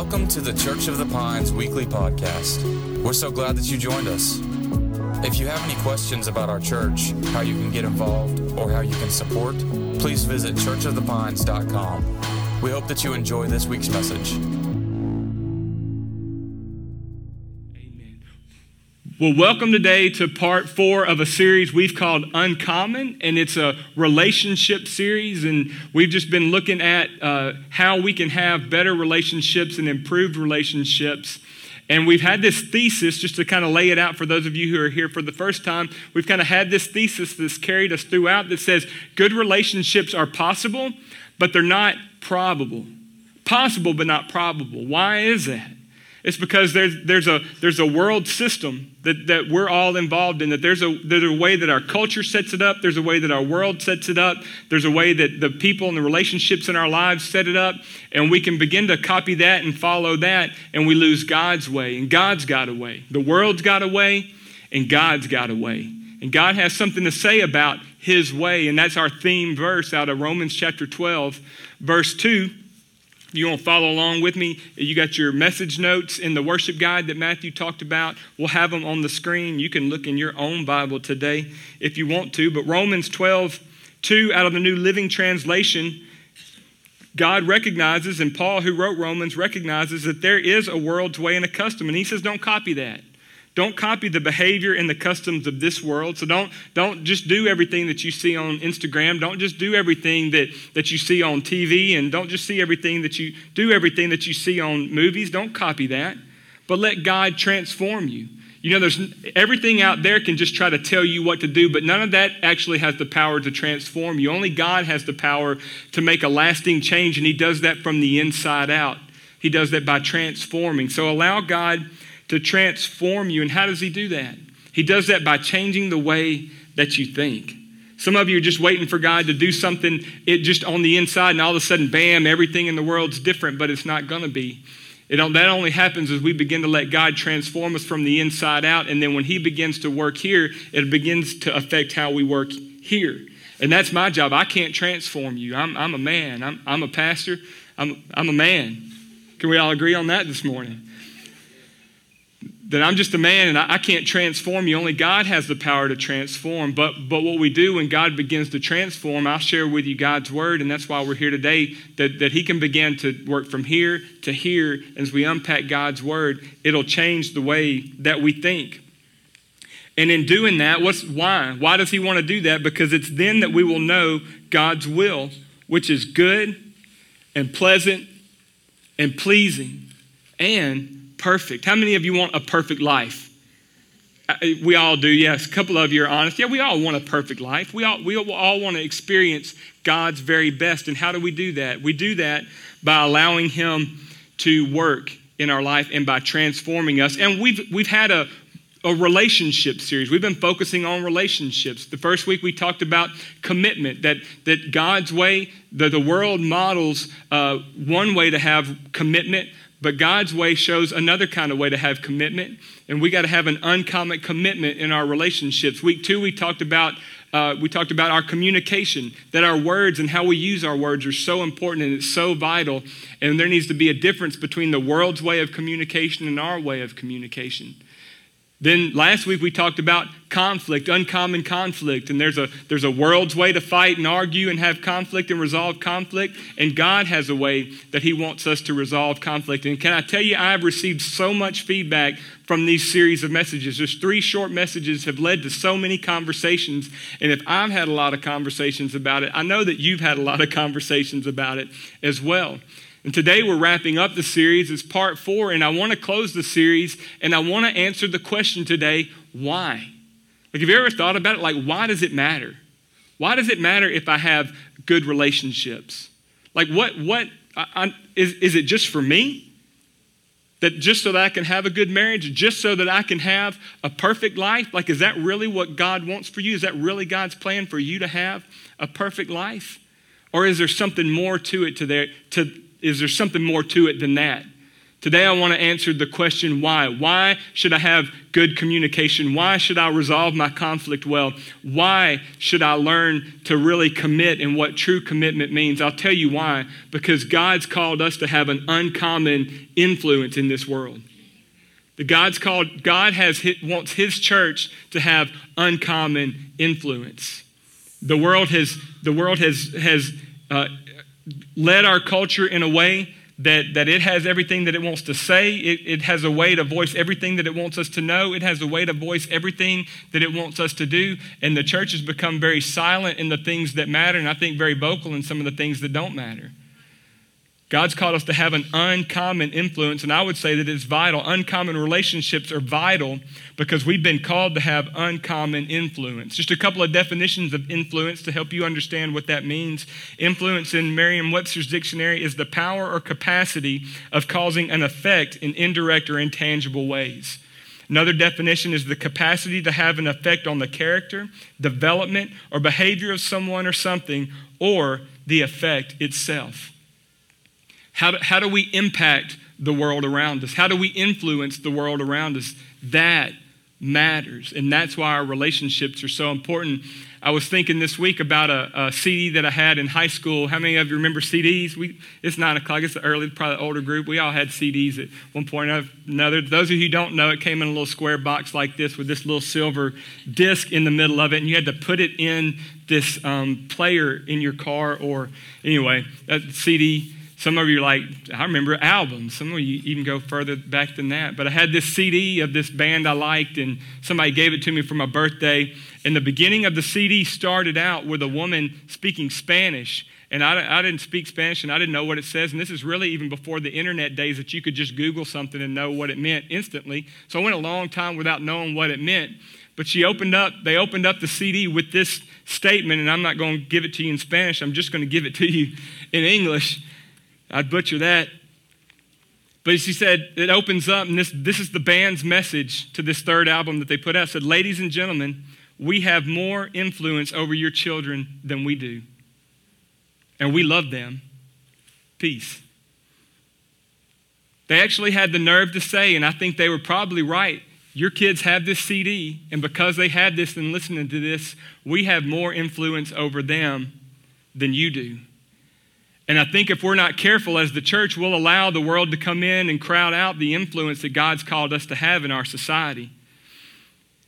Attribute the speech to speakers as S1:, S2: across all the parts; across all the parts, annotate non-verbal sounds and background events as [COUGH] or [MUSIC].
S1: Welcome to the Church of the Pines weekly podcast. We're so glad that you joined us. If you have any questions about our church, how you can get involved, or how you can support, please visit churchofthepines.com. We hope that you enjoy this week's message.
S2: Well, welcome today to part four of a series we've called Uncommon, and it's a relationship series. And we've just been looking at uh, how we can have better relationships and improved relationships. And we've had this thesis, just to kind of lay it out for those of you who are here for the first time, we've kind of had this thesis that's carried us throughout that says good relationships are possible, but they're not probable. Possible, but not probable. Why is that? It's because there's, there's, a, there's a world system that, that we're all involved in, that there's a, there's a way that our culture sets it up, there's a way that our world sets it up, there's a way that the people and the relationships in our lives set it up, and we can begin to copy that and follow that, and we lose God's way. And God's got a way. The world's got a way, and God's got a way. And God has something to say about his way, and that's our theme verse out of Romans chapter 12, verse 2 you want to follow along with me? You got your message notes in the worship guide that Matthew talked about. We'll have them on the screen. You can look in your own Bible today if you want to. But Romans 12, 2 out of the New Living Translation, God recognizes, and Paul, who wrote Romans, recognizes that there is a world's way and a custom. And he says, don't copy that. Don't copy the behavior and the customs of this world. So don't, don't just do everything that you see on Instagram. Don't just do everything that, that you see on TV. And don't just see everything that you do everything that you see on movies. Don't copy that. But let God transform you. You know, there's everything out there can just try to tell you what to do, but none of that actually has the power to transform you. Only God has the power to make a lasting change, and He does that from the inside out. He does that by transforming. So allow God to transform you. And how does He do that? He does that by changing the way that you think. Some of you are just waiting for God to do something it just on the inside, and all of a sudden, bam, everything in the world's different, but it's not going to be. It that only happens as we begin to let God transform us from the inside out, and then when He begins to work here, it begins to affect how we work here. And that's my job. I can't transform you. I'm, I'm a man. I'm, I'm a pastor. I'm, I'm a man. Can we all agree on that this morning? That I'm just a man and I, can't transform you. Only God has the power to transform. But, but what we do when God begins to transform, I'll share with you God's word, and that's why we're here today, that, that He can begin to work from here to here. As we unpack God's word, it'll change the way that we think. And in doing that, what's why? Why does He want to do that? Because it's then that we will know God's will, which is good and pleasant and pleasing and perfect. How many of you want a perfect life? Uh, we all do, yes. A couple of you are honest. Yeah, we all want a perfect life. We all, we all want to experience God's very best. And how do we do that? We do that by allowing Him to work in our life and by transforming us. And we've, we've had a, a relationship series. We've been focusing on relationships. The first week we talked about commitment, that, that God's way, that the world models uh, one way to have commitment, but God's way shows another kind of way to have commitment, and we got to have an uncommon commitment in our relationships. Week two, we talked about uh, we talked about our communication, that our words and how we use our words are so important and it's so vital, and there needs to be a difference between the world's way of communication and our way of communication. Then last week we talked about conflict, uncommon conflict, and there's a there's a world's way to fight and argue and have conflict and resolve conflict, and God has a way that He wants us to resolve conflict. And can I tell you, I've received so much feedback from these series of messages. Just three short messages have led to so many conversations, and if I've had a lot of conversations about it, I know that you've had a lot of conversations about it as well. And today we're wrapping up the series. It's part four, and I want to close the series and I want to answer the question today why? Like, have you ever thought about it? Like, why does it matter? Why does it matter if I have good relationships? Like, what, what, I, I, is, is it just for me? That just so that I can have a good marriage, just so that I can have a perfect life? Like, is that really what God wants for you? Is that really God's plan for you to have a perfect life? Or is there something more to it to there, to, is there something more to it than that? Today, I want to answer the question why. Why should I have good communication? Why should I resolve my conflict well? Why should I learn to really commit and what true commitment means? I'll tell you why. Because God's called us to have an uncommon influence in this world. The God's called, God has wants His church to have uncommon influence. The world has, the world has, has uh, led our culture in a way that, that it has everything that it wants to say. It, it has a way to voice everything that it wants us to know. It has a way to voice everything that it wants us to do. And the church has become very silent in the things that matter, and I think very vocal in some of the things that don't matter. God's called us to have an uncommon influence, and I would say that it's vital. Uncommon relationships are vital because we've been called to have uncommon influence. Just a couple of definitions of influence to help you understand what that means. Influence in Merriam Webster's dictionary is the power or capacity of causing an effect in indirect or intangible ways. Another definition is the capacity to have an effect on the character, development, or behavior of someone or something, or the effect itself. How do, how do we impact the world around us? How do we influence the world around us? That matters. And that's why our relationships are so important. I was thinking this week about a, a, CD that I had in high school. How many of you remember CDs? We, it's nine o'clock. It's the early, probably the older group. We all had CDs at one point or another. Those of you who don't know, it came in a little square box like this with this little silver disc in the middle of it, and you had to put it in this um, player in your car. Or anyway, that CD some of you are like, I remember albums. Some of you even go further back than that. But I had this CD of this band I liked, and somebody gave it to me for my birthday. And the beginning of the CD started out with a woman speaking Spanish. And I, I didn't speak Spanish and I didn't know what it says. And this is really even before the internet days that you could just Google something and know what it meant instantly. So I went a long time without knowing what it meant. But she opened up, they opened up the CD with this statement, and I'm not going to give it to you in Spanish, I'm just going to give it to you in English. I'd butcher that. But she said, it opens up, and this, this is the band's message to this third album that they put out. It said, Ladies and gentlemen, we have more influence over your children than we do. And we love them. Peace. They actually had the nerve to say, and I think they were probably right. Your kids have this CD, and because they had this and listening to this, we have more influence over them than you do. And I think if we're not careful as the church, we'll allow the world to come in and crowd out the influence that God's called us to have in our society.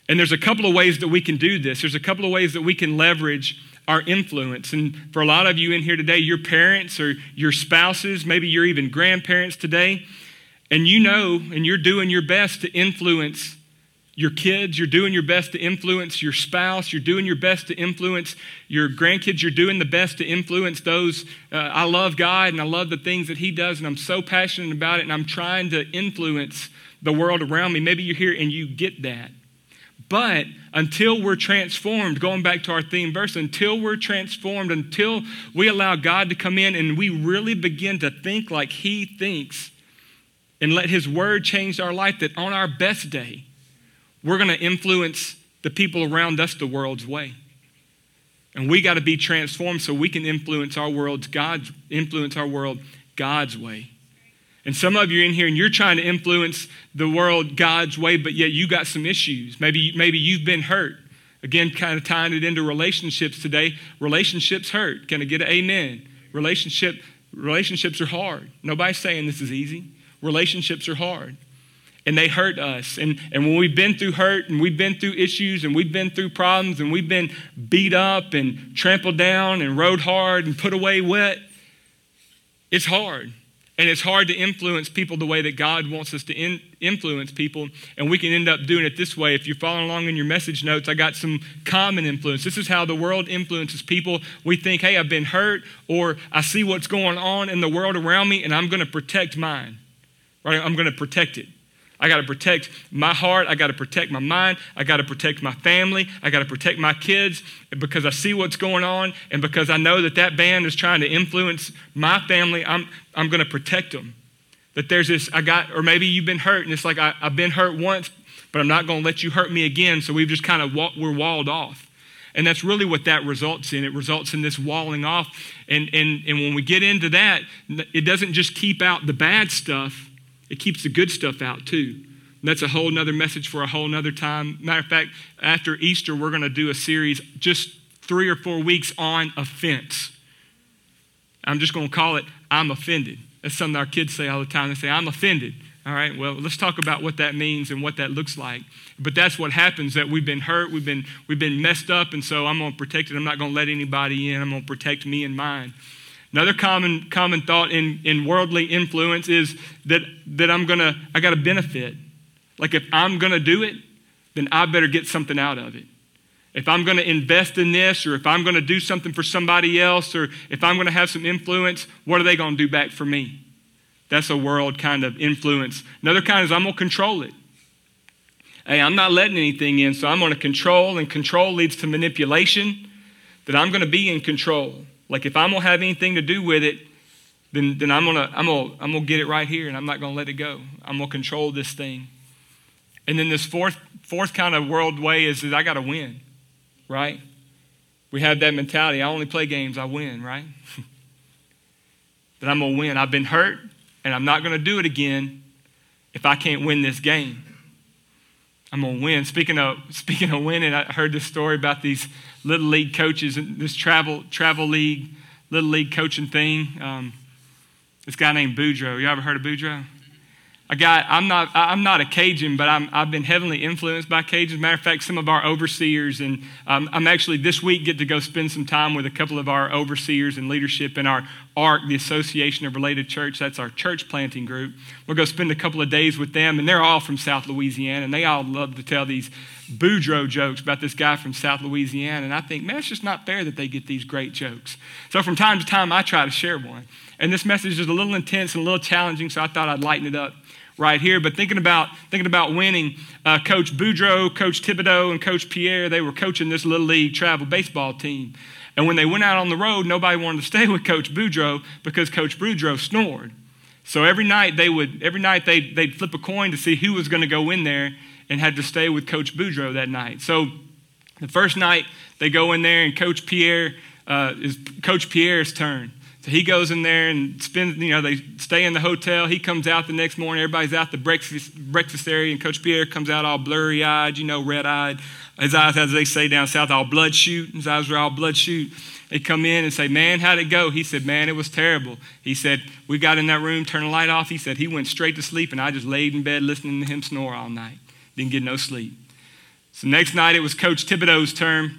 S2: And there's a couple of ways that we can do this. There's a couple of ways that we can leverage our influence. And for a lot of you in here today, your parents or your spouses, maybe you're even grandparents today, and you know and you're doing your best to influence your kids, you're doing your best to influence your spouse, you're doing your best to influence your grandkids, you're doing the best to influence those. Uh, I love God and I love the things that He does, and I'm so passionate about it, and I'm trying to influence the world around me. Maybe you're here and you get that. But until we're transformed, going back to our theme verse, until we're transformed, until we allow God to come in and we really begin to think like He thinks and let His word change our life, that on our best day, we're going to influence the people around us the world's way. And we got to be transformed so we can influence our world's God's influence our world God's way. And some of you in here and you're trying to influence the world God's way, but yet you got some issues. Maybe, maybe you've been hurt. Again, kind of tying it into relationships today. Relationships hurt. Can I get an amen? Relationship, relationships are hard. Nobody's saying this is easy. Relationships are hard and they hurt us. And, and when we've been through hurt and we've been through issues and we've been through problems and we've been beat up and trampled down and rode hard and put away wet, it's hard. And it's hard to influence people the way that God wants us to in, influence people. And we can end up doing it this way. If you're following along in your message notes, I got some common influence. This is how the world influences people. We think, hey, I've been hurt, or I see what's going on in the world around me, and I'm going to protect mine. Right? I'm going to protect it. I got to protect my heart. I got to protect my mind. I got to protect my family. I got to protect my kids because I see what's going on and because I know that that band is trying to influence my family. I'm, I'm going to protect them. That there's this, I got, or maybe you've been hurt and it's like, I, have been hurt once, but I'm not going to let you hurt me again. So we've just kind of, we're walled off. And that's really what that results in. It results in this walling off. And, and, and when we get into that, it doesn't just keep out the bad stuff It keeps the good stuff out too. And that's a whole nother message for a whole nother time. Matter of fact, after Easter, we're going to do a series just three or four weeks on offense. I'm just going to call it I'm offended. That's something our kids say all the time. They say, I'm offended. All right, well, let's talk about what that means and what that looks like. But that's what happens that we've been hurt, we've been, we've been messed up, and so I'm going to protect it. I'm not going to let anybody in. I'm going to protect me and mine. Another common, common thought in, in worldly influence is that, that I'm going to, I got to benefit. Like if I'm going to do it, then I better get something out of it. If I'm going to invest in this, or if I'm going to do something for somebody else, or if I'm going to have some influence, what are they going to do back for me? That's a world kind of influence. Another kind is I'm to control it. Hey, I'm not letting anything in, so I'm going to control, and control leads to manipulation, that I'm going to be in control. Like if I'm going to have anything to do with it, then, then I'm going to I'm gonna, I'm gonna get it right here, and I'm not going to let it go. I'm going to control this thing. And then this fourth, fourth kind of world way is that I got to win, right? We have that mentality. I only play games, I win, right? [LAUGHS] that I'm going to win. I've been hurt, and I'm not going to do it again if I can't win this game. I'm going to win. Speaking of, [LAUGHS] speaking of winning, I heard this story about these little league coaches and this travel, travel league, little league coaching thing. Um, this guy named Boudreaux. You ever heard of Boudreaux? A guy, I'm not, I'm not a Cajun, but i have been heavily influenced by Cajuns. Matter of fact, some of our overseers, and um, I'm actually this week get to go spend some time with a couple of our overseers and leadership in our ARC, the Association of Related Church. That's our church planting group. We'll go spend a couple of days with them, and they're all from South Louisiana, and they all love to tell these Boudreaux jokes about this guy from South Louisiana. And I think, man, it's just not fair that they get these great jokes. So from time to time, I try to share one. And this message is a little intense and a little challenging, so I thought I'd lighten it up right here. But thinking about thinking about winning, uh, Coach Boudreaux, Coach Thibodeau, and Coach Pierre, they were coaching this little league travel baseball team. And when they went out on the road, nobody wanted to [LAUGHS] stay with Coach Boudreaux because Coach Boudreaux snored. So every night they would every night they they'd flip a coin to see who was going to go in there and had to stay with Coach Boudreaux that night. So the first night they go in there and Coach Pierre uh, is Coach Pierre's turn. So he goes in there and spends, you know, they stay in the hotel. He comes out the next morning. Everybody's out the breakfast, breakfast area, and Coach Pierre comes out all blurry eyed, you know, red eyed. His eyes, as they say down south, all bloodshot. His eyes were all bloodshot. They come in and say, Man, how'd it go? He said, Man, it was terrible. He said, We got in that room, turned the light off. He said, He went straight to sleep, and I just laid in bed listening to him snore all night. Didn't get no sleep. So next night, it was Coach Thibodeau's turn.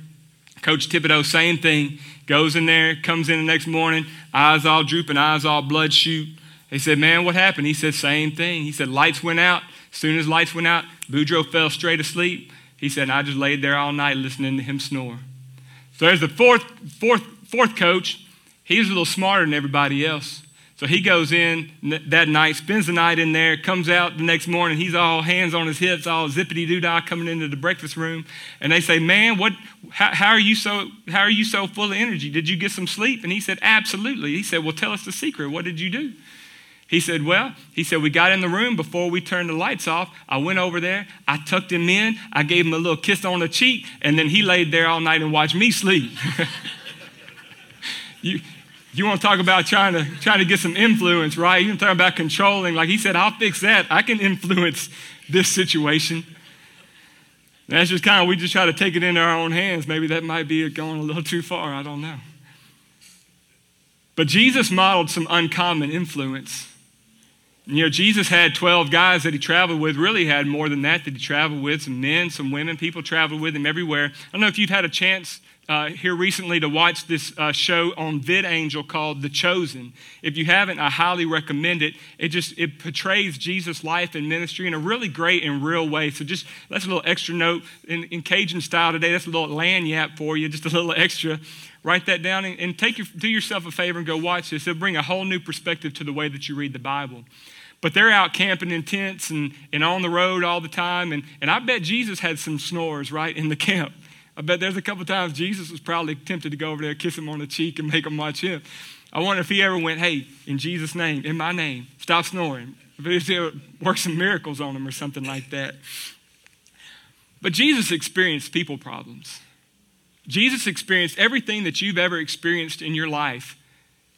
S2: Coach Thibodeau, same thing. Goes in there, comes in the next morning, eyes all drooping, eyes all bloodshot. They said, Man, what happened? He said, Same thing. He said, Lights went out. As soon as lights went out, Boudreaux fell straight asleep. He said, I just laid there all night listening to him snore. So there's the fourth, fourth, fourth coach. He's a little smarter than everybody else. So he goes in that night, spends the night in there, comes out the next morning. He's all hands on his hips, all zippity doo dah, coming into the breakfast room. And they say, "Man, what? How, how, are you so? How are you so full of energy? Did you get some sleep?" And he said, "Absolutely." He said, "Well, tell us the secret. What did you do?" He said, Well, he said, we got in the room before we turned the lights off. I went over there, I tucked him in, I gave him a little kiss on the cheek, and then he laid there all night and watched me sleep. [LAUGHS] you, you want to talk about trying to, trying to get some influence, right? You can talk about controlling. Like he said, I'll fix that. I can influence this situation. that's just kind of, we just try to take it into our own hands. Maybe that might be going a little too far. I don't know. But Jesus modeled some uncommon influence. You know, Jesus had 12 guys that he traveled with, really had more than that that he traveled with, some men, some women, people traveled with him everywhere. I don't know if you've had a chance uh, here recently to watch this uh, show on VidAngel called The Chosen. If you haven't, I highly recommend it. It just it portrays Jesus' life and ministry in a really great and real way. So just that's a little extra note in, in Cajun style today. That's a little lagniappe for you, just a little extra. Write that down and, and take your, do yourself a favor and go watch this. It'll bring a whole new perspective to the way that you read the Bible. But they're out camping in tents and, and on the road all the time. And, and I bet Jesus had some snores, right, in the camp. I bet there's a couple times Jesus was probably tempted to go over there, kiss him on the cheek, and make him watch him. I wonder if he ever went, hey, in Jesus' name, in my name, stop snoring. If ever worked some miracles on him or something like that. But Jesus experienced people problems. Jesus experienced everything that you've ever experienced in your life.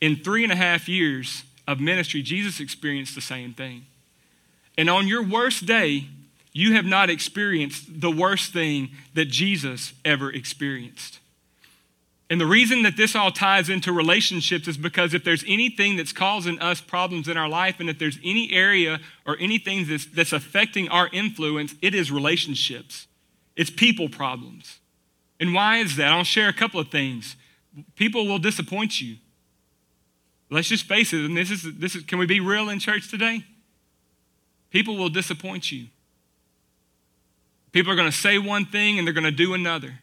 S2: In three and a half years of ministry, Jesus experienced the same thing. And on your worst day, you have not experienced the worst thing that Jesus ever experienced. And the reason that this all ties into relationships is because if there's anything that's causing us problems in our life, and if there's any area or anything that's, that's affecting our influence, it is relationships. It's people problems. And why is that? I'll share a couple of things. People will disappoint you. Let's just face it, and this is, this is can we be real in church today? People will disappoint you. People are going to say one thing and they're going to do another.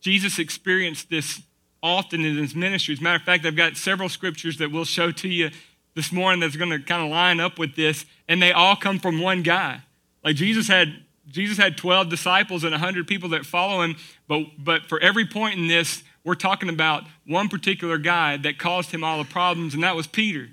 S2: Jesus experienced this often in his ministry. As a matter of fact, I've got several scriptures that we'll show to you this morning that's going to kind of line up with this, and they all come from one guy. Like Jesus had Jesus had 12 disciples and 100 people that follow him, but, but for every point in this, we're talking about one particular guy that caused him all the problems, and that was Peter.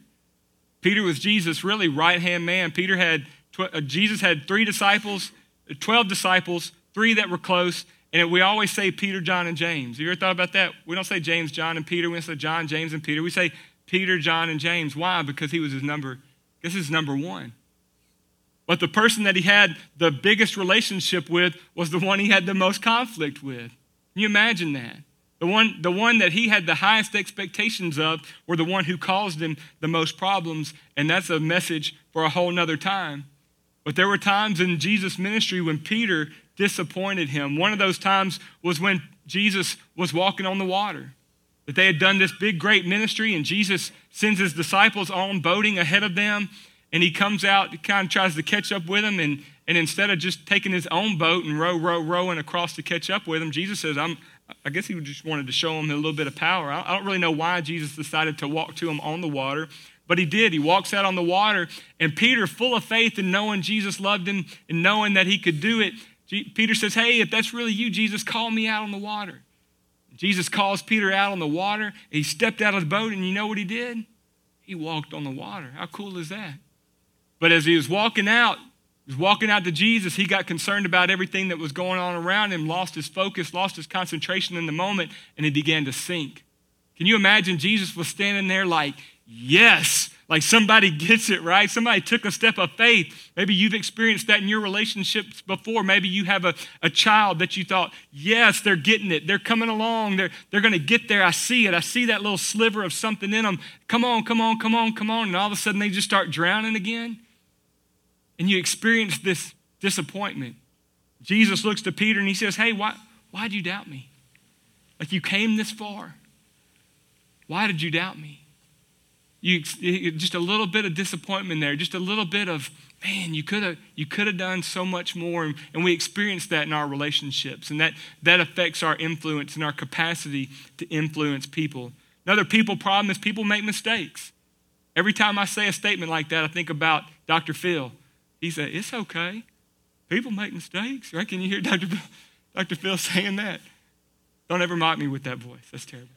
S2: Peter was Jesus' really right hand man. Peter had, uh, Jesus had three disciples, 12 disciples, three that were close, and we always say Peter, John, and James. Have you ever thought about that? We don't say James, John, and Peter. We don't say John, James, and Peter. We say Peter, John, and James. Why? Because he was his number, this is number one. But the person that he had the biggest relationship with was the one he had the most conflict with. Can you imagine that? The one, the one that he had the highest expectations of were the one who caused him the most problems, and that's a message for a whole nother time. But there were times in Jesus' ministry when Peter disappointed him. One of those times was when Jesus was walking on the water. That they had done this big, great ministry, and Jesus sends his disciples on boating ahead of them, and he comes out, kind of tries to catch up with them, and, and instead of just taking his own boat and row, row, rowing across to catch up with them, Jesus says, I'm, I guess he just wanted to show him a little bit of power. I don't really know why Jesus decided to walk to him on the water, but he did. He walks out on the water, and Peter, full of faith and knowing Jesus loved him and knowing that he could do it, Peter says, Hey, if that's really you, Jesus, call me out on the water. Jesus calls Peter out on the water. He stepped out of the boat, and you know what he did? He walked on the water. How cool is that? But as he was walking out, he was walking out to Jesus, he got concerned about everything that was going on around him, lost his focus, lost his concentration in the moment, and he began to sink. Can you imagine Jesus was standing there like, Yes, like somebody gets it, right? Somebody took a step of faith. Maybe you've experienced that in your relationships before. Maybe you have a, a child that you thought, yes, they're getting it. They're coming along. They're, they're going to get there. I see it. I see that little sliver of something in them. Come on, come on, come on, come on. And all of a sudden they just start drowning again. And you experience this disappointment. Jesus looks to Peter and he says, Hey, why, why did you doubt me? Like you came this far. Why did you doubt me? You just a little bit of disappointment there, just a little bit of man, you could have you could have done so much more, and, we experience that in our relationships, and that that affects our influence and our capacity to influence people. Another people problem is people make mistakes. Every time I say a statement like that, I think about Dr. Phil. He said, "It's okay. People make mistakes." Right? Can you hear Dr. Dr. Phil saying that? Don't ever mock me with that voice. That's terrible.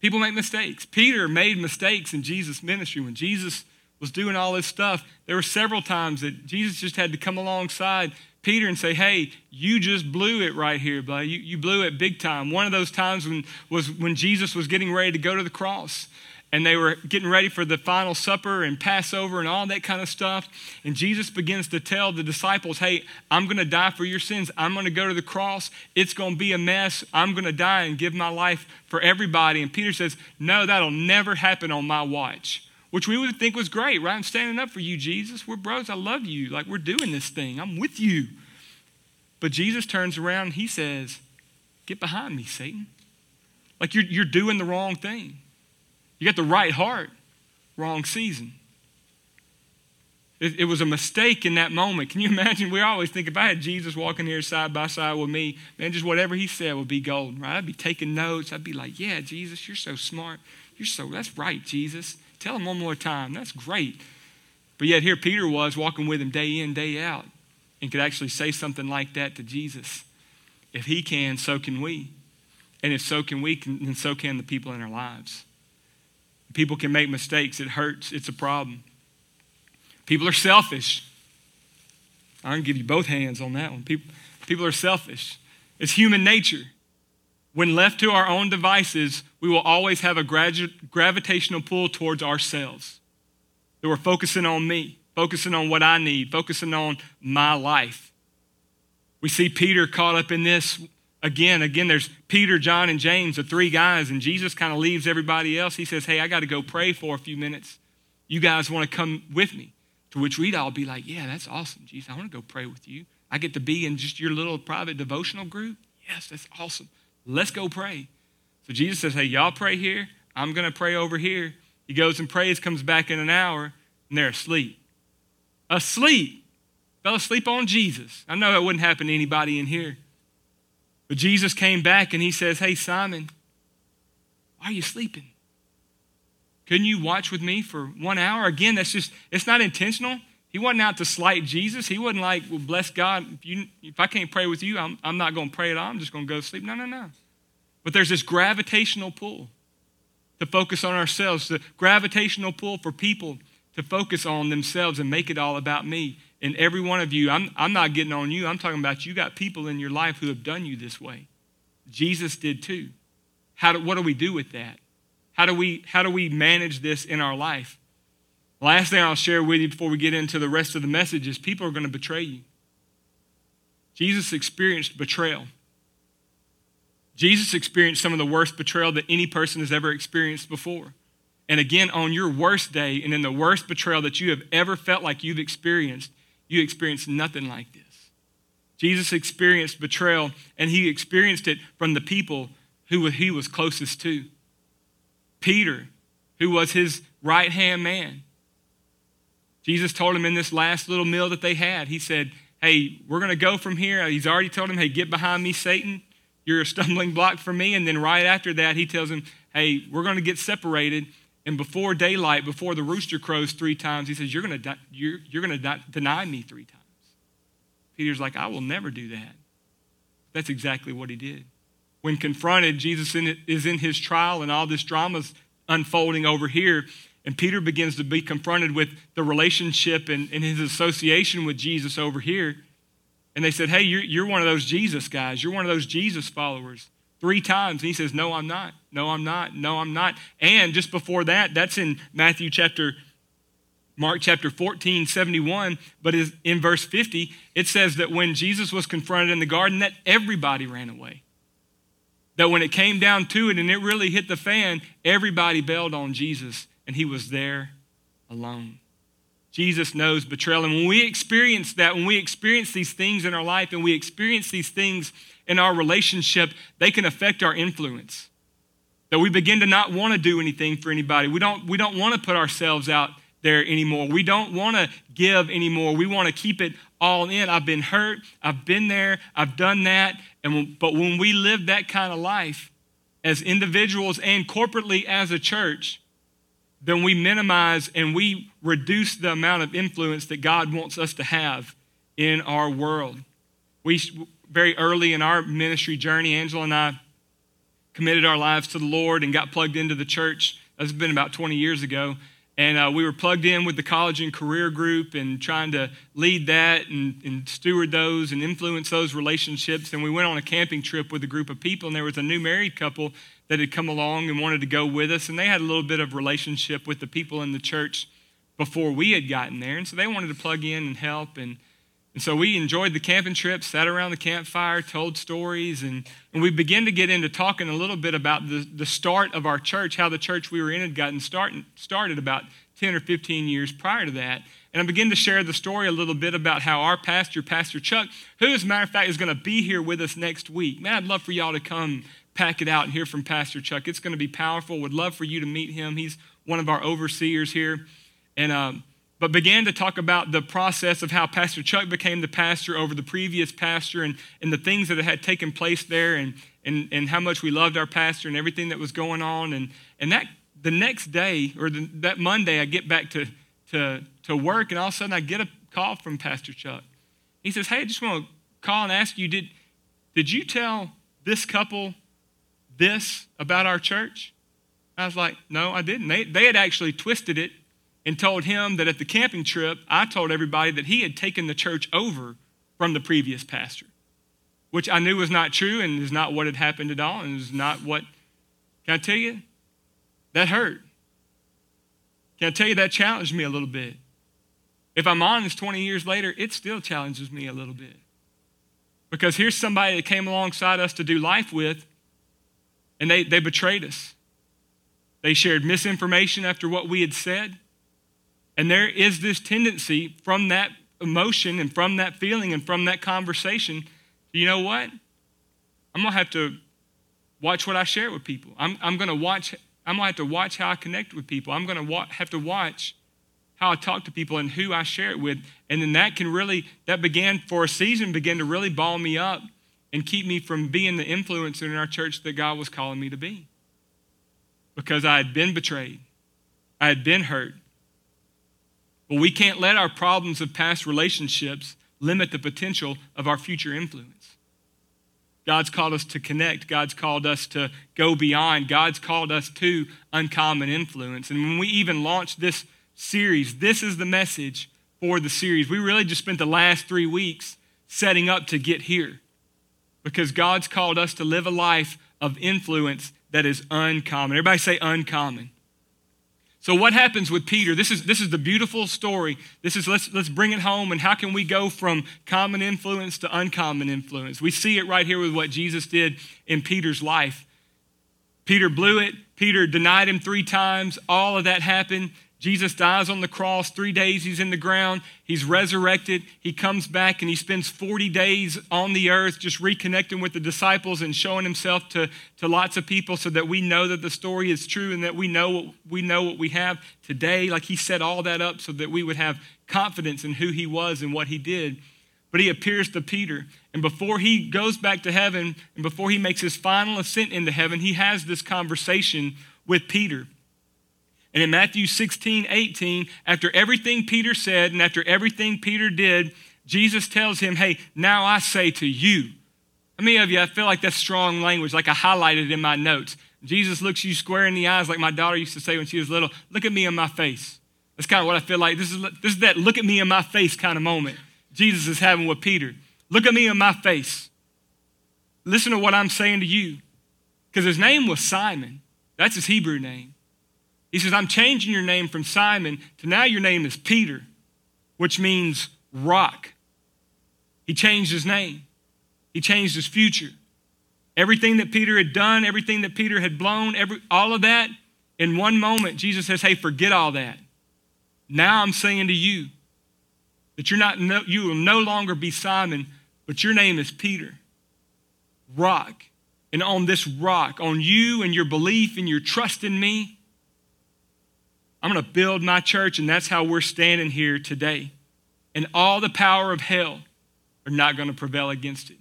S2: People make mistakes. Peter made mistakes in Jesus' ministry. When Jesus was doing all this stuff, there were several times that Jesus just had to come alongside Peter and say, Hey, you just blew it right here, buddy. You, you blew it big time. One of those times when, was when Jesus was getting ready to go to the cross and they were getting ready for the final supper and Passover and all that kind of stuff. And Jesus begins to tell the disciples, Hey, I'm going to die for your sins. I'm going to go to the cross. It's going to be a mess. I'm going to die and give my life for everybody. And Peter says, No, that'll never happen on my watch. Which we would think was great, right? I'm standing up for you, Jesus. We're bros. I love you. Like, we're doing this thing. I'm with you. But Jesus turns around and he says, Get behind me, Satan. Like, you're, you're doing the wrong thing. You got the right heart, wrong season. It, it, was a mistake in that moment. Can you imagine? We always think if I had Jesus walking here side by side with me, man, just whatever he said would be golden, right? I'd be taking notes. I'd be like, yeah, Jesus, you're so smart. You're so, that's right, Jesus. Tell him one more time. That's great. But yet here Peter was walking with him day in, day out, and could actually say something like that to Jesus. If he can, so can we. And if so can we, then so can the people in our lives. People can make mistakes. It hurts. It's a problem. People are selfish. I can give you both hands on that one. People, people are selfish. It's human nature. When left to our own devices, we will always have a gravitational pull towards ourselves. That we're focusing on me, focusing on what I need, focusing on my life. We see Peter caught up in this again. Again, there's Peter, John, and James, the three guys, and Jesus kind of leaves everybody else. He says, Hey, I got to go pray for a few minutes. You guys want to come with me? To which we'd all be like, Yeah, that's awesome, Jesus. I want to go pray with you. I get to be in just your little private devotional group. Yes, that's awesome. Let's go pray. So Jesus says, Hey, y'all pray here. I'm going to pray over here. He goes and prays, comes back in an hour, and they're asleep. Asleep. Fell asleep on Jesus. I know that wouldn't happen to anybody in here. But Jesus came back and he says, Hey, Simon, why are you sleeping? Couldn't you watch with me for one hour? Again, that's just, it's not intentional. He wasn't out to slight Jesus. He wasn't like, well, bless God. If, you, if I can't pray with you, I'm, I'm not going to pray at all. I'm just going to go to sleep. No, no, no. But there's this gravitational pull to focus on ourselves, the gravitational pull for people to focus on themselves and make it all about me. And every one of you, I'm, I'm not getting on you. I'm talking about you got people in your life who have done you this way. Jesus did too. How do, what do we do with that? How do we how do we manage this in our life? Last thing I'll share with you before we get into the rest of the message is people are going to betray you. Jesus experienced betrayal. Jesus experienced some of the worst betrayal that any person has ever experienced before. And again, on your worst day and in the worst betrayal that you have ever felt like you've experienced, you experienced nothing like this. Jesus experienced betrayal, and he experienced it from the people who he was closest to. Peter, who was his right hand man. Jesus told him in this last little meal that they had, he said, Hey, we're going to go from here. He's already told him, Hey, get behind me, Satan. You're a stumbling block for me. And then right after that, he tells him, Hey, we're going to get separated. And before daylight, before the rooster crows three times, he says, You're going you're, you're di- deny me three times. Peter's like, I will never do that. That's exactly what he did when confronted, Jesus is in his trial and all this drama's unfolding over here. And Peter begins to be confronted with the relationship and, and his association with Jesus over here. And they said, Hey, you're, you're one of those Jesus guys. You're one of those Jesus followers. Three times. And he says, No, I'm not. No, I'm not. No, I'm not. And just before that, that's in Matthew chapter, Mark chapter 14, 71. But in verse 50, it says that when Jesus was confronted in the garden, that everybody ran away that when it came down to it and it really hit the fan, everybody bailed on Jesus and he was there alone. Jesus knows betrayal. And when we experience that, when we experience these things in our life and we experience these things in our relationship, they can affect our influence. That we begin to not want to do anything for anybody. We don't, we don't want to put ourselves out there anymore. We don't want to give anymore. We want to keep it all in. I've been hurt. I've been there. I've done that. And but when we live that kind of life as individuals and corporately as a church, then we minimize and we reduce the amount of influence that God wants us to have in our world. We very early in our ministry journey, Angela and I committed our lives to the Lord and got plugged into the church. That's been about 20 years ago. And uh, we were plugged in with the college and career group and trying to lead that and, and, steward those and influence those relationships. And we went on a camping trip with a group of people, and there was a new married couple that had come along and wanted to go with us. And they had a little bit of relationship with the people in the church before we had gotten there. And so they wanted to plug in and help. And and so we enjoyed the camping trip, sat around the campfire, told stories, and, and we began to get into talking a little bit about the, the start of our church, how the church we were in had gotten start, started about 10 or 15 years prior to that. And I began to share the story a little bit about how our pastor, Pastor Chuck, who, as a matter of fact, is going to be here with us next week. Man, I'd love for y'all to come pack it out and hear from Pastor Chuck. It's going to be powerful. Would love for you to meet him. He's one of our overseers here. And um, but began to talk about the process of how Pastor Chuck became the pastor over the previous pastor and, and the things that had taken place there and, and, and how much we loved our pastor and everything that was going on. And, and that the next day, or the, that Monday, I get back to, to, to work and all of a sudden I get a call from Pastor Chuck. He says, Hey, I just want to call and ask you, did, did you tell this couple this about our church? I was like, No, I didn't. They, they had actually twisted it and told him that at the camping trip, I told everybody that he had taken the church over from the previous pastor, which I knew was not true and is not what had happened at all and is not what. Can I tell you? That hurt. Can I tell you that challenged me a little bit? if I'm honest 20 years later, it still challenges me a little bit. Because here's somebody that came alongside us to do life with, and they, they betrayed us. They shared misinformation after what we had said. And there is this tendency from that emotion and from that feeling and from that conversation, you know what? I'm going to have to watch what I share with people. I'm, I'm going to watch, I'm going to have to watch how I connect with people. I'm going to wa- have to watch how I talk to people and who I share it with. And then that can really, that began for a season, began to really ball me up and keep me from being the influencer in our church that God was calling me to be. Because I had been betrayed, I had been hurt. But we can't let our problems of past relationships limit the potential of our future influence. God's called us to connect. God's called us to go beyond. God's called us to uncommon influence. And when we even launched this series, this is the message for the series. We really just spent the last three weeks setting up to get here because God's called us to live a life of influence that is uncommon. Everybody say uncommon. So what happens with Peter? This is, this is the beautiful story. This is let's, let's bring it home and how can we go from common influence to uncommon influence? We see it right here with what Jesus did in Peter's life. Peter blew it. Peter denied him three times. All of that happened. Jesus dies on the cross. Three days he's in the ground. He's resurrected. He comes back and he spends 40 days on the earth just reconnecting with the disciples and showing himself to, to lots of people so that we know that the story is true and that we know, what, we know what we have today. Like he set all that up so that we would have confidence in who he was and what he did. But he appears to Peter. And before he goes back to heaven and before he makes his final ascent into heaven, he has this conversation with Peter. And in Matthew 16, 18, after everything Peter said and after everything Peter did, Jesus tells him, Hey, now I say to you. How many of you, I feel like that's strong language, like I highlighted in my notes. Jesus looks you square in the eyes, like my daughter used to say when she was little, look at me in my face. That's kind of what I feel like. This is, this is that look at me in my face kind of moment Jesus is having with Peter. Look at me in my face. Listen to what I'm saying to you. Because his name was Simon. That's his Hebrew name. He says, I'm changing your name from Simon to now your name is Peter, which means rock. He changed his name, he changed his future. Everything that Peter had done, everything that Peter had blown, every, all of that, in one moment, Jesus says, Hey, forget all that. Now I'm saying to you that you're not, no, you will no longer be Simon, but your name is Peter. Rock. And on this rock, on you and your belief and your trust in me, I'm going to build my church, and that's how we're standing here today. And all the power of hell are not going to prevail against it.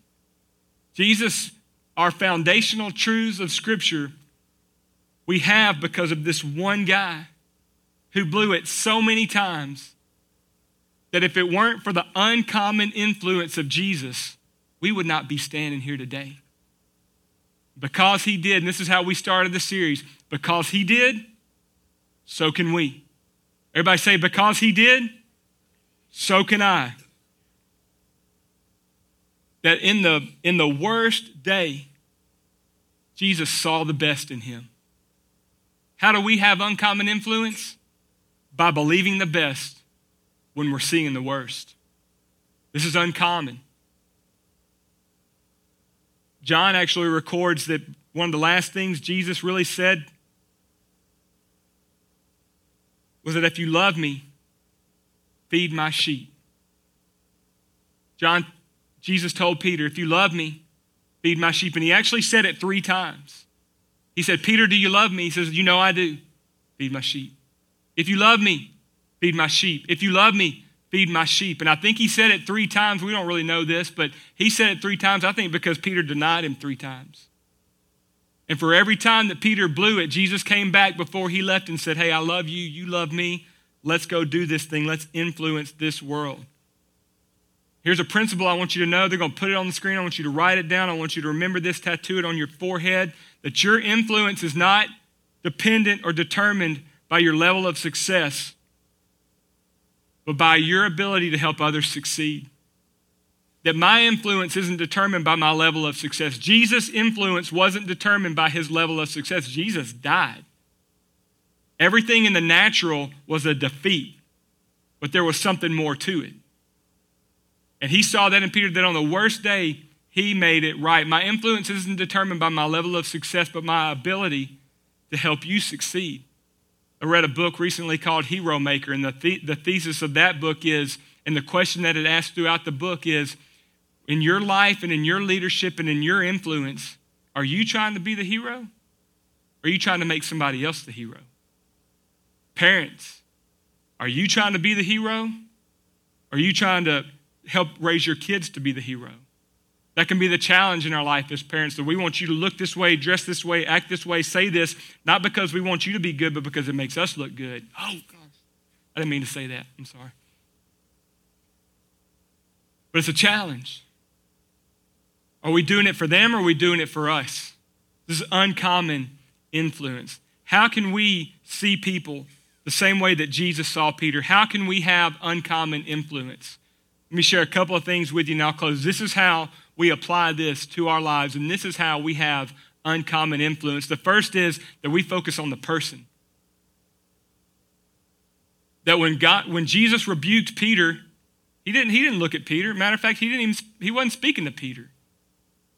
S2: Jesus, our foundational truths of Scripture, we have because of this one guy who blew it so many times that if it weren't for the uncommon influence of Jesus, we would not be standing here today. Because he did, and this is how we started the series, because he did, so can we. Everybody say, because he did, so can I. That in the, in the worst day, Jesus saw the best in him. How do we have uncommon influence? By believing the best when we're seeing the worst. This is uncommon. John actually records that one of the last things Jesus really said was that if you love me, feed my sheep. John, Jesus told Peter, if you love me, feed my sheep. And he actually said it three times. He said, Peter, do you love me? He says, You know I do. Feed my sheep. If you love me, feed my sheep. If you love me, feed my sheep. And I think he said it three times. We don't really know this, but he said it three times, I think because Peter denied him three times. And for every time that Peter blew it, Jesus came back before he left and said, Hey, I love you. You love me. Let's go do this thing. Let's influence this world. Here's a principle I want you to know. They're going to put it on the screen. I want you to write it down. I want you to remember this, tattoo it on your forehead that your influence is not dependent or determined by your level of success, but by your ability to help others succeed that my influence isn't determined by my level of success. Jesus' influence wasn't determined by his level of success. Jesus died. Everything in the natural was a defeat. but there was something more to it. And he saw that in Peter that on the worst day, he made it right. My influence isn't determined by my level of success, but my ability to help you succeed. I read a book recently called Hero Maker, and the, the-, the thesis of that book is, and the question that it asks throughout the book is, in your life and in your leadership and in your influence, are you trying to be the hero? Or are you trying to make somebody else the hero? Parents, are you trying to be the hero? Or are you trying to help raise your kids to be the hero? That can be the challenge in our life as parents that we want you to look this way, dress this way, act this way, say this, not because we want you to be good, but because it makes us look good. Oh, oh gosh. I didn't mean to say that. I'm sorry. But it's a challenge. Are we doing it for them or are we doing it for us? This is uncommon influence. How can we see people the same way that Jesus saw Peter? How can we have uncommon influence? Let me share a couple of things with you I'll close. This is how we apply this to our lives, and this is how we have uncommon influence. The first is that we focus on the person. That when God, when Jesus rebuked Peter, he didn't, he didn't look at Peter. Matter of fact, he didn't even he wasn't speaking to Peter.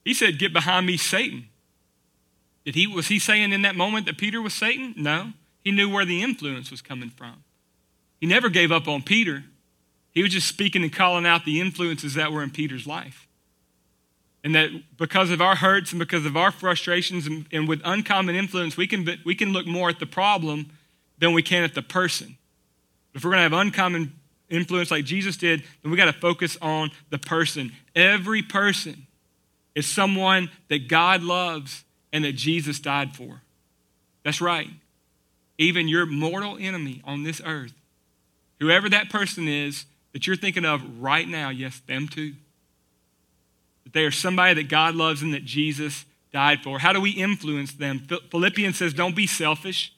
S2: He said, Get behind me, Satan. Did he was he saying in that moment that Peter was Satan? No. He knew where the influence was coming from. He never gave up on Peter. He was just speaking and calling out the influences that were in Peter's life. And that because of our hurts and because of our frustrations and, and with uncommon influence, we can, we can look more at the problem than we can at the person. If we're going to have uncommon influence like Jesus did, then we got to focus on the person. Every person is someone that God loves and that Jesus died for. That's right. Even your mortal enemy on this earth, whoever that person is that you're thinking of right now, yes, them too that they are somebody that God loves and that Jesus died for. How do we influence them? Philippians says, don't be selfish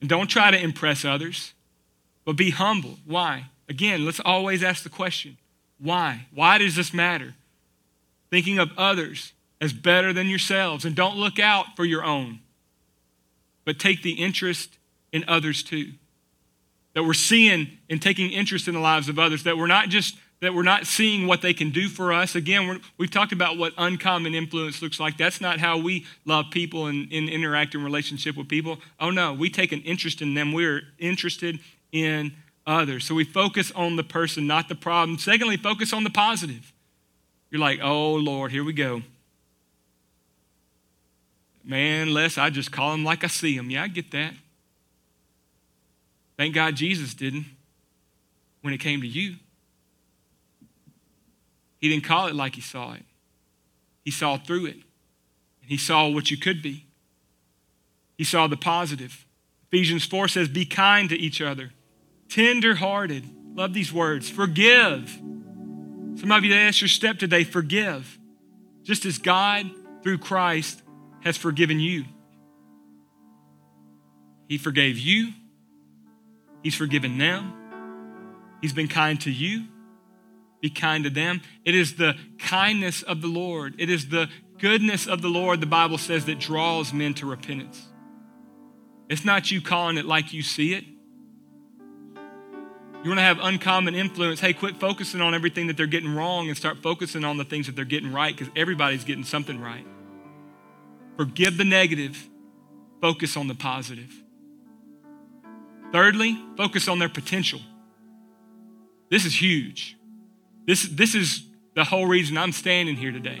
S2: and don't try to impress others, but be humble. Why? Again, let's always ask the question why? Why does this matter? Thinking of others as better than yourselves, and don't look out for your own, but take the interest in others too. That we're seeing and taking interest in the lives of others, that we're not just that we're not seeing what they can do for us. Again, we've talked about what uncommon influence looks like. That's not how we love people and, and interact in relationship with people. Oh, no, we take an interest in them. We're interested in others. So we focus on the person, not the problem. Secondly, focus on the positive. You're like, oh, Lord, here we go. Man, Les, I just call him like I see him. Yeah, I get that. Thank God Jesus didn't when it came to you. He didn't call it like he saw it, he saw through it. And he saw what you could be. He saw the positive. Ephesians 4 says, Be kind to each other, tender hearted. Love these words. Forgive. Some of you, that ask your step today, forgive. Just as God, through Christ, has forgiven you. He forgave you. He's forgiven them. He's been kind to you be kind to them. It is the kindness of the Lord, it is the goodness of the Lord, the Bible says, that draws men to repentance. It's not you calling it like you see it. You want to have uncommon influence. Hey, quit focusing on everything that they're getting wrong and start focusing on the things that they're getting right because everybody's getting something right. Forgive the negative, focus on the positive. Thirdly, focus on their potential. This is huge. This, this is the whole reason I'm standing here today.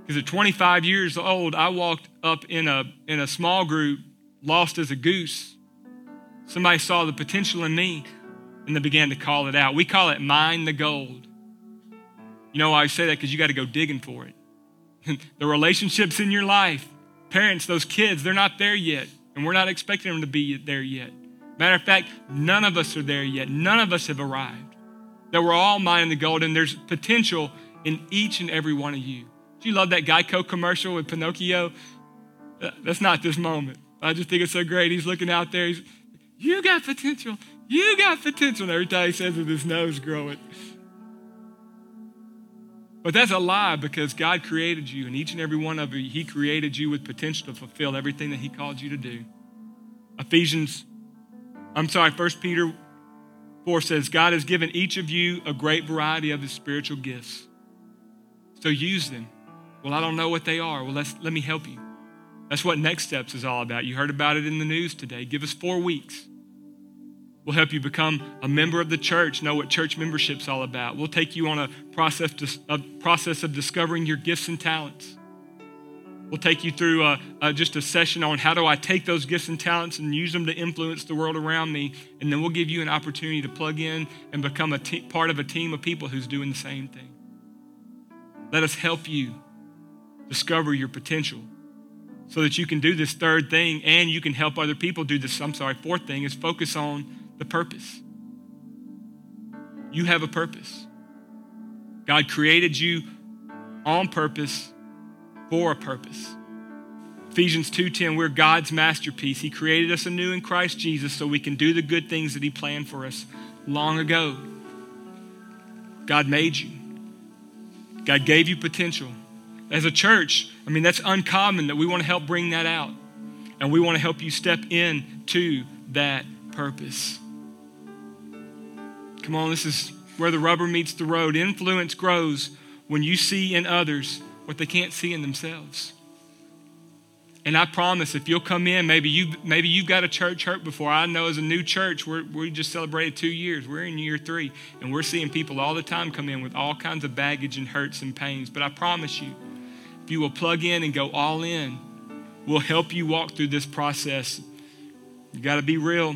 S2: Because at 25 years old, I walked up in a, in a small group, lost as a goose. Somebody saw the potential in me and they began to call it out. We call it mine the gold. You know why I say that? Because you got to go digging for it. [LAUGHS] the relationships in your life, parents, those kids, they're not there yet. And we're not expecting them to be there yet. Matter of fact, none of us are there yet. None of us have arrived that we're all mining the gold and there's potential in each and every one of you. Do you love that Geico commercial with Pinocchio? Uh, that's not this moment. I just think it's so great. He's looking out there. He's, you got potential. You got potential. And every time he says it, his nose growing. But that's a lie because God created you, and each and every one of you, He created you with potential to fulfill everything that He called you to do. Ephesians, I'm sorry, 1 Peter 4 says, God has given each of you a great variety of his spiritual gifts. So use them. Well, I don't know what they are. Well, let's, let me help you. That's what Next Steps is all about. You heard about it in the news today. Give us four weeks. We'll help you become a member of the church, know what church membership's all about. We'll take you on a process, a process of discovering your gifts and talents. We'll take you through a, a, just a session on how do I take those gifts and talents and use them to influence the world around me. And then we'll give you an opportunity to plug in and become a te- part of a team of people who's doing the same thing. Let us help you discover your potential so that you can do this third thing and you can help other people do this. I'm sorry, fourth thing is focus on the purpose. You have a purpose. God created you on purpose for a purpose. Ephesians 2:10 we're God's masterpiece. He created us anew in Christ Jesus so we can do the good things that he planned for us long ago. God made you. God gave you potential. As a church, I mean that's uncommon that we want to help bring that out. And we want to help you step in to that purpose. Come on, this is where the rubber meets the road. Influence grows when you see in others what they can't see in themselves. And I promise if you'll come in, maybe, you've, maybe you've got a church hurt before. I know as a new church, we're, we just celebrated two years. We're in year three, and we're seeing people all the time come in with all kinds of baggage and hurts and pains. But I promise you, if you will plug in and go all in, we'll help you walk through this process. You got to be real,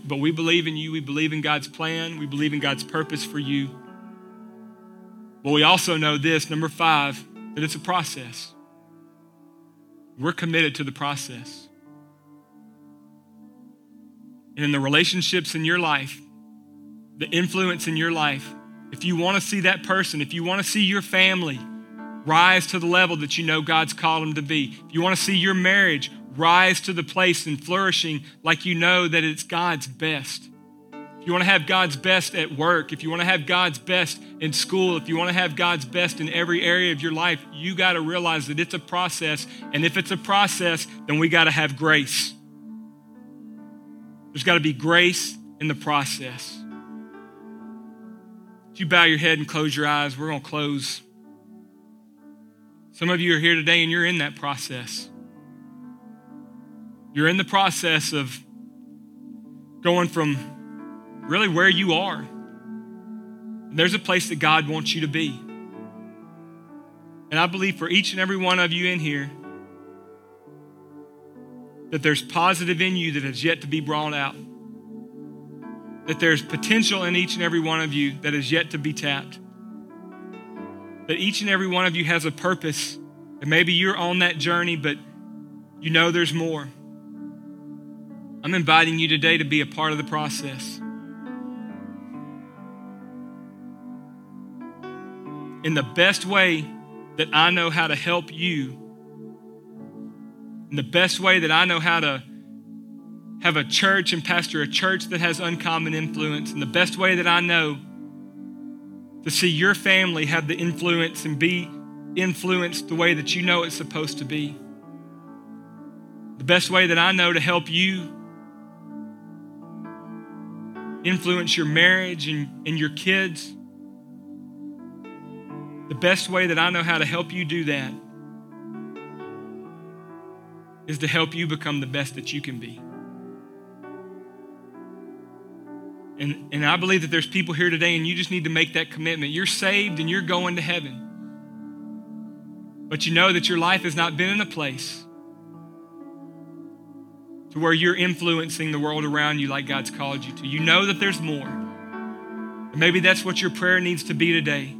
S2: but we believe in you. We believe in God's plan. We believe in God's purpose for you. But we also know this number five, that it's a process. We're committed to the process. And in the relationships in your life, the influence in your life, if you want to see that person, if you want to see your family rise to the level that you know God's called them to be, if you want to see your marriage rise to the place and flourishing like you know that it's God's best, if you want to have God's best at work, if you want to have God's best in school, if you want to have God's best in every area of your life, you got to realize that it's a process. And if it's a process, then we got to have grace. There's got to be grace in the process. If you bow your head and close your eyes, we're going to close. Some of you are here today and you're in that process. You're in the process of going from really where you are. There's a place that God wants you to be. And I believe for each and every one of you in here, that there's positive in you that has yet to be brought out. That there's potential in each and every one of you that is yet to be tapped. That each and every one of you has a purpose. And maybe you're on that journey, but you know there's more. I'm inviting you today to be a part of the process. in the best way that I know how to help you, in the best way that I know how to have a church and pastor a church that has uncommon influence, in the best way that I know to see your family have the influence and be influenced the way that you know it's supposed to be. The best way that I know to help you influence your marriage and, and your kids the best way that I know how to help you do that is to help you become the best that you can be. And, and I believe that there's people here today, and you just need to make that commitment. You're saved and you're going to heaven. But you know that your life has not been in a place to where you're influencing the world around you like God's called you to. You know that there's more. And maybe that's what your prayer needs to be today.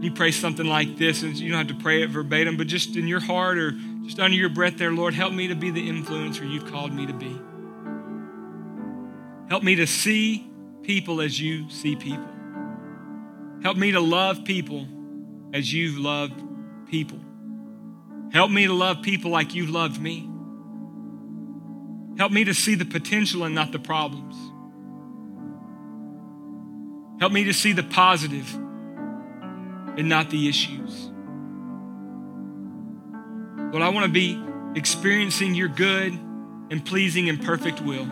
S2: You pray something like this, and you don't have to pray it verbatim, but just in your heart or just under your breath there, Lord, help me to be the influencer you've called me to be. Help me to see people as you see people. Help me to love people as you've loved people. Help me to love people like you've loved me. Help me to see the potential and not the problems. Help me to see the positive and not the issues. Lord, I want to be experiencing your good and pleasing and perfect will.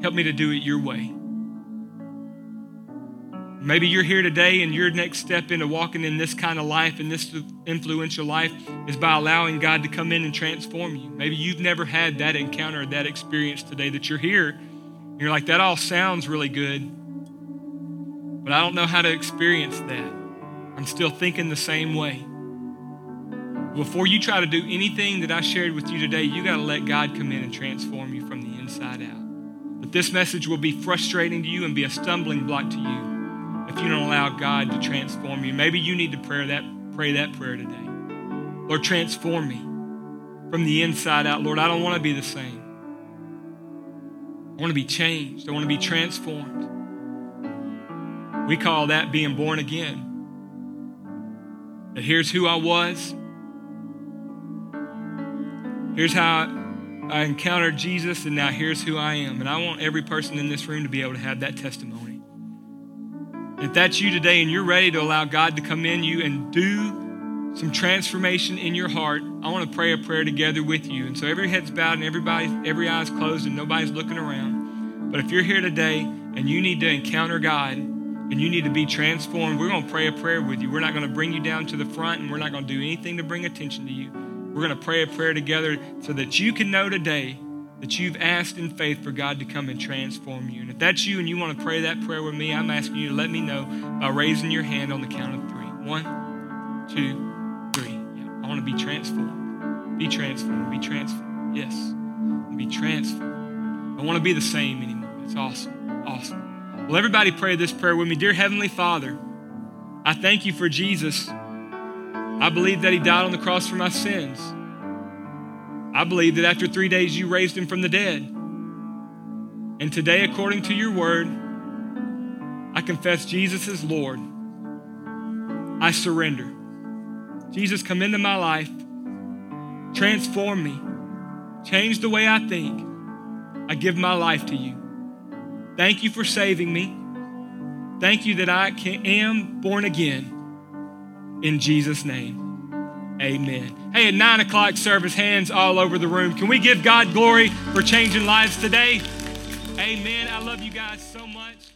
S2: Help me to do it your way. Maybe you're here today and your next step into walking in this kind of life and this influential life is by allowing God to come in and transform you. Maybe you've never had that encounter that experience today that you're here. you're like, that all sounds really good, but I don't know how to experience that. I'm still thinking the same way. Before you try to do anything that I shared with you today, you got to let God come in and transform you from the inside out. But this message will be frustrating to you and be a stumbling block to you if you don't allow God to transform you. Maybe you need to pray that, pray that prayer today. Lord, transform me from the inside out. Lord, I don't want to be the same. I want to be changed. I want to be transformed. We call that being born again. That here's who I was. Here's how I encountered Jesus, and now here's who I am. And I want every person in this room to be able to have that testimony. If that's you today and you're ready to allow God to come in you and do some transformation in your heart, I want to pray a prayer together with you. And so every head's bowed and everybody, every eye's closed and nobody's looking around. But if you're here today and you need to encounter God and you need to be transformed, we're going to pray a prayer with you. We're not going to bring you down to the front and we're not going to do anything to bring attention to you. We're going to pray a prayer together so that you can know today that you've asked in faith for God to come and transform you. And if that's you and you want to pray that prayer with me, I'm asking you to let me know by raising your hand on the count of three. One, two, three. Yeah, I want to be transformed. Be transformed. Be transformed. Yes. Be transformed. I want to be the same anymore. It's awesome. Awesome. Well, everybody pray this prayer with me. Dear Heavenly Father, I thank you for Jesus. I believe that He died on the cross for my sins. I believe that after three days you raised him from the dead. And today, according to your word, I confess Jesus is Lord. I surrender. Jesus, come into my life, transform me, change the way I think. I give my life to you. Thank you for saving me. Thank you that I can, am born again. In Jesus' name. Amen. Hey, at nine o'clock service, hands all over the room. Can we give God glory for changing lives today? Amen. I love you guys so much.